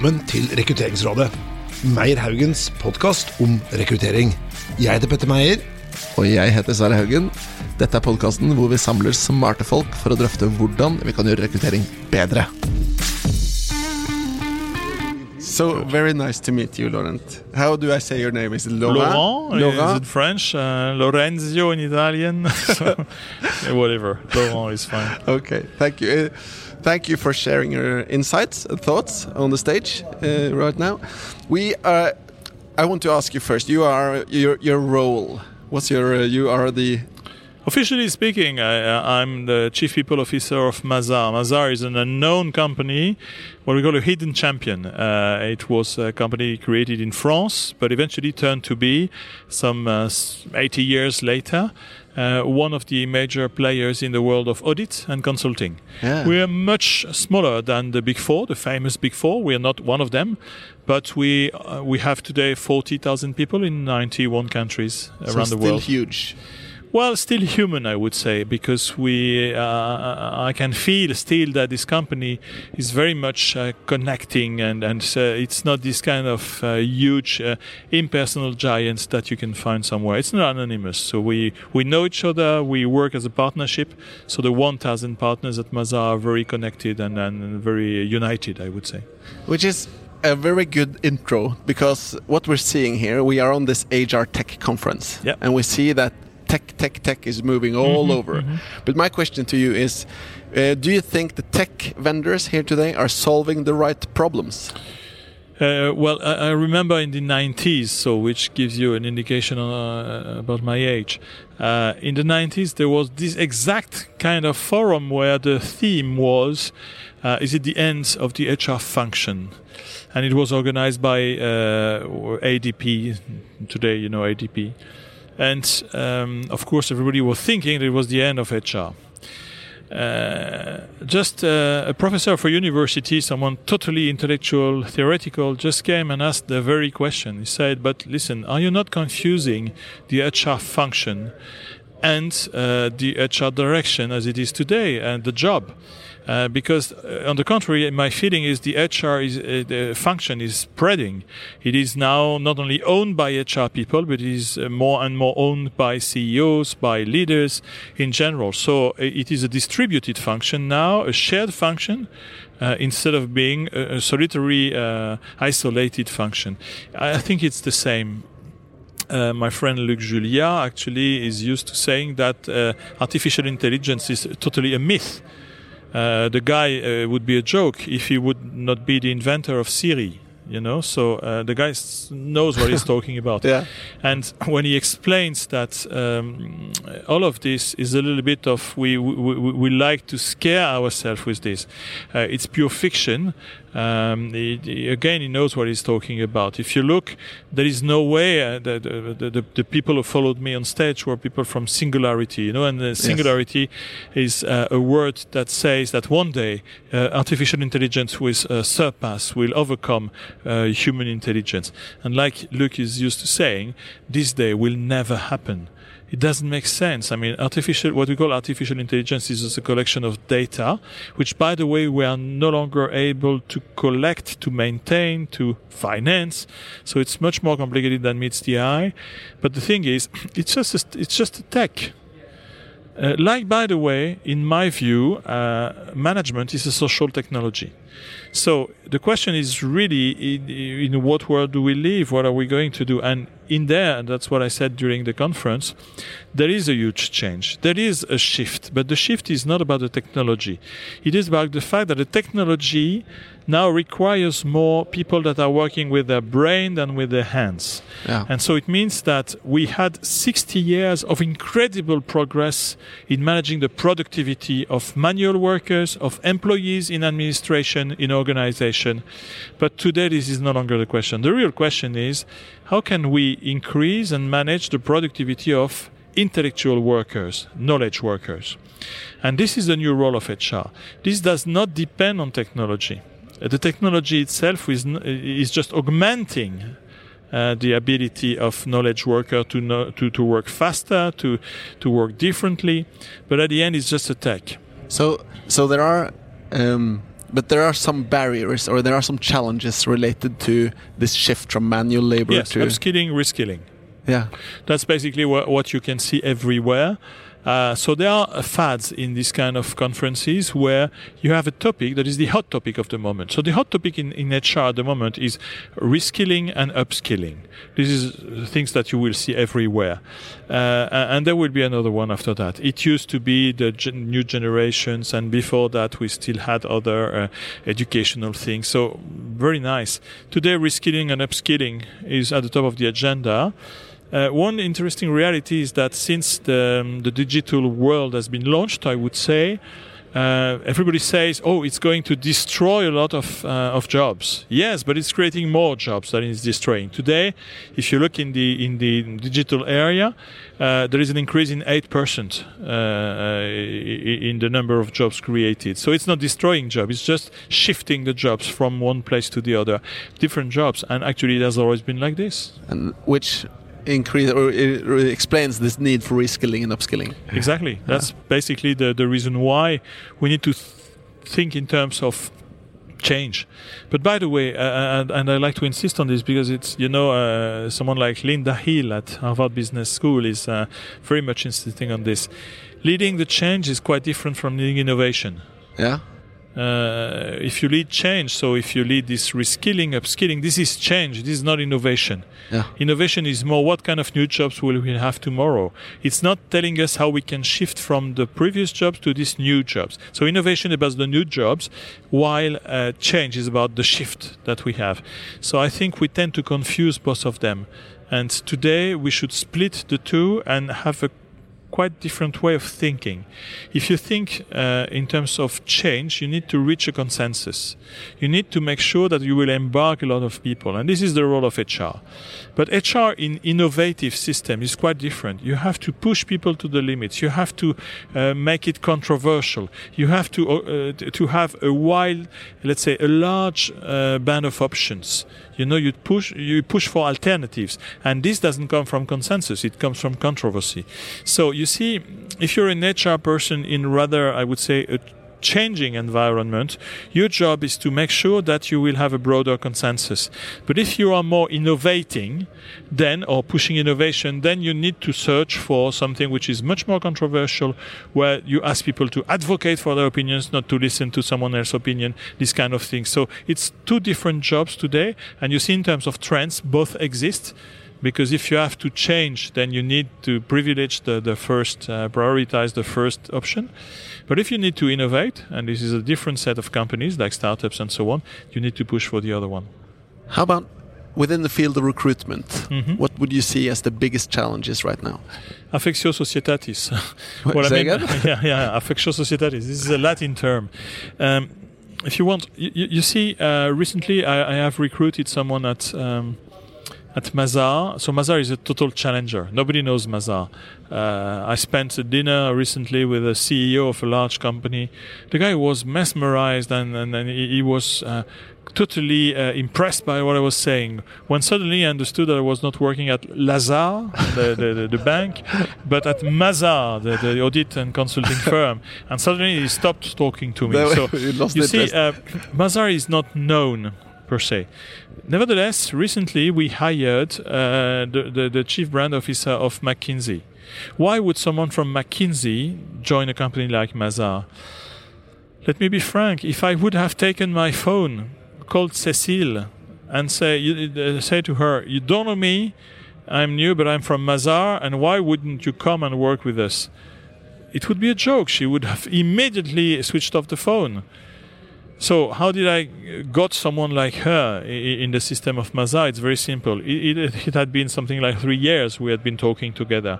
Velkommen til Rekrutteringsrådet. Meyer Haugens podkast om rekruttering. Jeg heter Petter Meyer. Og jeg heter Sverre Haugen. Dette er podkasten hvor vi samler smarte folk for å drøfte hvordan vi kan gjøre rekruttering bedre. So very nice to meet you, Laurent. How do I say your name? Is it Laurent? Laurent, Laurent? is it French? Uh, Lorenzio in Italian. Yeah, whatever. Laurent is fine. Okay, thank you. Uh, thank you for sharing your insights and thoughts on the stage uh, right now. We are. I want to ask you first. You are your your role. What's your? Uh, you are the. Officially speaking, I, I'm the chief people officer of Mazars. Mazars is an unknown company, what we call a hidden champion. Uh, it was a company created in France, but eventually turned to be, some uh, 80 years later, uh, one of the major players in the world of audit and consulting. Yeah. We are much smaller than the Big Four, the famous Big Four. We are not one of them, but we uh, we have today 40,000 people in 91 countries so around the world. still world. huge. Well, still human, I would say, because we, uh, I can feel still that this company is very much uh, connecting, and and uh, it's not this kind of uh, huge uh, impersonal giants that you can find somewhere. It's not anonymous. So we we know each other. We work as a partnership. So the 1,000 partners at Mazars are very connected and, and very united, I would say. Which is a very good intro because what we're seeing here, we are on this HR Tech conference, Yeah. and we see that tech, tech, tech is moving all Mhm, over. But my question to you is. Uh, do you think the tech vendors here today are solving the right problems? Uh, well, I, I remember in the 90s, so which gives you an indication uh, about my age. Uh, in the 90s, there was this exact kind of forum where the theme was uh, is it the end of the HR function? And it was organized by uh, ADP, today, you know, ADP. And um, of course, everybody was thinking that it was the end of HR. Uh, just uh, a professor for university, someone totally intellectual, theoretical, just came and asked the very question. He said, "But listen, are you not confusing the HR function and uh, the HR direction as it is today and the job?" Uh, because, uh, on the contrary, my feeling is the HR is uh, the function is spreading. It is now not only owned by HR people, but it is uh, more and more owned by CEOs, by leaders in general. So it is a distributed function now, a shared function. Instead of being a, a solitary, isolated function, I I think it's the same uh, my friend Luc Julia actually is used to saying that uh, artificial intelligence is totally a myth. Uh, the guy uh, would be a joke if he would not be the inventor of Siri. You know, so uh, the guy knows what he's talking about. Yeah. And when he explains that um, all of this is a little bit of we we, we, we like to scare ourselves with this. Uh, it's pure fiction. Um, he- he- again, he knows what he's talking about. If you look, there is no way uh, the, the, the, the people who followed me on stage were people from Singularity, you know, and uh, Singularity is uh, a word that says that one day uh, artificial intelligence will uh, surpass, will overcome uh, human intelligence. And like Luc is used to saying, this day will never happen. It doesn't make sense. I mean, artificial, what we call artificial intelligence is just a collection of data, which, by the way, we are no longer able to collect, to maintain, to finance. So it's much more complicated than meets the eye. But the thing is, it's just a, it's just a tech. Uh, like, by the way, in my view, uh, management is a social technology. So the question is really in, in what world do we live? What are we going to do? And in there, and that's what I said during the conference, there is a huge change. There is a shift, but the shift is not about the technology. It is about the fact that the technology now requires more people that are working with their brain than with their hands. Yeah. And so it means that we had 60 years of incredible progress in managing the productivity of manual workers, of employees in administration, in organization. But today, this is no longer the question. The real question is how can we increase and manage the productivity of intellectual workers, knowledge workers? And this is the new role of HR. This does not depend on technology. The technology itself is, is just augmenting uh, the ability of knowledge worker to, know, to to work faster, to to work differently. But at the end, it's just a tech. So, so there are um, but there are some barriers or there are some challenges related to this shift from manual labor Yes, to upskilling, reskilling. yeah That's basically what, what you can see everywhere. Uh, so there are uh, fads in these kind of conferences where you have a topic that is the hot topic of the moment. So the hot topic in, in HR at the moment is reskilling and upskilling. This is things that you will see everywhere. Uh, and there will be another one after that. It used to be the gen- new generations, and before that we still had other uh, educational things. So very nice. Today, reskilling and upskilling is at the top of the agenda. Uh, one interesting reality is that since the, um, the digital world has been launched, I would say, uh, everybody says, "Oh, it's going to destroy a lot of uh, of jobs." Yes, but it's creating more jobs than it's destroying. Today, if you look in the in the digital area, uh, there is an increase in eight percent uh, in the number of jobs created. So it's not destroying jobs; it's just shifting the jobs from one place to the other, different jobs. And actually, it has always been like this. and which increase or it explains this need for reskilling and upskilling Exactly. That's basically the, the reason why we need to th- think in terms of change. But by the way, uh, and, and I like to insist on this because it's, you know, uh, someone like Linda Hill at Harvard Business School is uh, very much insisting on this. Leading the change is quite different from leading innovation. yeah Uh, if you lead change, so if you lead this reskilling, upskilling, this is change. This is not innovation. yeah Innovation is more what kind of new jobs will we have tomorrow. It's not telling us how we can shift from the previous jobs to these new jobs. So innovation is about the new jobs, while uh, change is about the shift that we have. So I think we tend to confuse both of them. And today we should split the two and have a quite different way of thinking. If you think uh, in terms of change, you need to reach a consensus. You need to make sure that you will embark a lot of people, and this is the role of HR. But HR in innovative system is quite different. You have to push people to the limits. You have to uh, make it controversial. You have to uh, to have a wild, let's say, a large uh, band of options. You know, you push you push for alternatives, and this doesn't come from consensus. It comes from controversy. So you see, if you're an HR person in rather, I would say, a changing environment, your job is to make sure that you will have a broader consensus. But if you are more innovating, then or pushing innovation, then you need to search for something which is much more controversial, where you ask people to advocate for their opinions, not to listen to someone else's opinion, this kind of thing. So it's two different jobs today, and you see in terms of trends, both exist because if you have to change, then you need to privilege the, the first, uh, prioritize the first option. But if you need to innovate, and this is a different set of companies like startups and so on, you need to push for the other one. how about within the field of recruitment Mhm. what would you see as the biggest challenges right now Affectio societatis. What, What I mean, again? yeah, yeah, affectio societatis. This is a Latin term. Um, if you want, you, you you see, uh, recently I, I have recruited someone at um, at Mazars. So Mazars is a total challenger. Nobody knows Mazars. Uh, I spent a dinner recently with a CEO of a large company. The guy was mesmerized and, and, and he, he was uh, totally uh, impressed by what I was saying. When suddenly I understood that I was not working at Lazard, the, the, the, the bank, but at Mazars, the, the audit and consulting firm. And suddenly he stopped talking to me. No, so you you see, uh, Mazars is not known per se. Nevertheless, recently we hired uh, the, the, the chief brand officer of McKinsey. Why would someone from McKinsey join a company like Mazars? Let me be frank. If I would have taken my phone, called Cecile, and say uh, say to her, "You don't know me. I'm new, but I'm from Mazars, and why wouldn't you come and work with us?" It would be a joke. She would have immediately switched off the phone. So how did I got someone like her in the system of Mazars? It's very simple. It, it, it had been something like three years we had been talking together.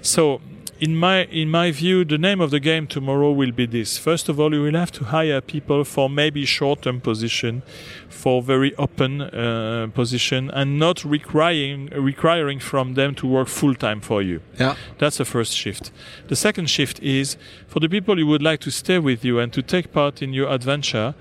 So in my in my view, the name of the game tomorrow will be this. First of all, you will have to hire people for maybe short-term position, for very open uh, position, and not requiring requiring from them to work full time for you. yeah That's the first shift. The second shift is for the people who would like to stay with you and to take part in your adventure,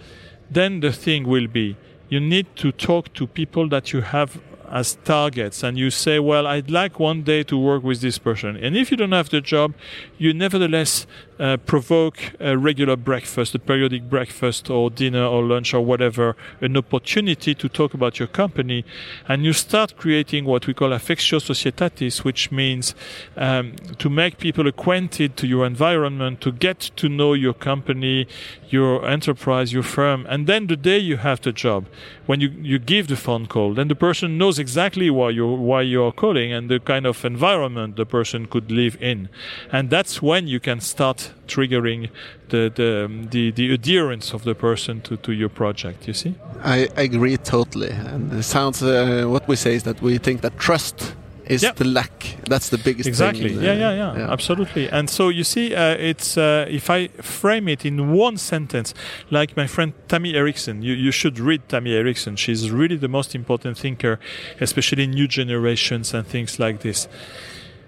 then the thing will be you need to talk to people that you have as targets and you say, well, I'd like one day to work with this person. And if you don't have the job, you nevertheless uh, provoke a regular breakfast, a periodic breakfast or dinner or lunch or whatever, an opportunity to talk about your company. And you start creating what we call affectio societatis, which means um, to make people acquainted to your environment, to get to know your company, your enterprise, your firm. And then the day you have the job, when you, you give the phone call, then the person knows exactly why you're, why you're calling and the kind of environment the person could live in. And that's when you can start triggering the, the, the, the adherence of the person to, to your project, you see? I, agree totally. And it sounds, uh, what we say is that we think that trust is the lack. That's the biggest thing. exactly thing. yeah, uh, yeah yeah absolutely and so you see uh, it's uh, if i frame it in one sentence like my friend tammy erickson you, you should read tammy erickson she's really the most important thinker especially in new generations and things like this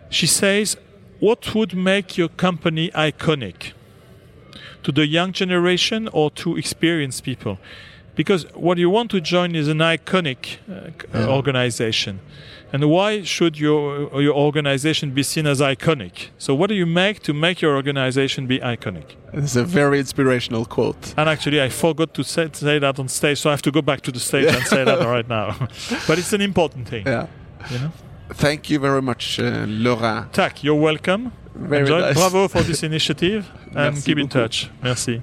she says what would make your company iconic? To the young generation or to experienced people? Because what you want to join is an iconic uh, Yeah. organization. And why should your your organization be seen as iconic? So what do you make to make your organization be iconic? It's a very inspirational quote. and actually i forgot to say, say that on stage so i have to go back to the stage and say that right now. But it's an important thing. Yeah. you know Thank you very much, uh, Laurent. tak you're welcome. Very nice. bravo for this initiative and Merci keep in touch. Merci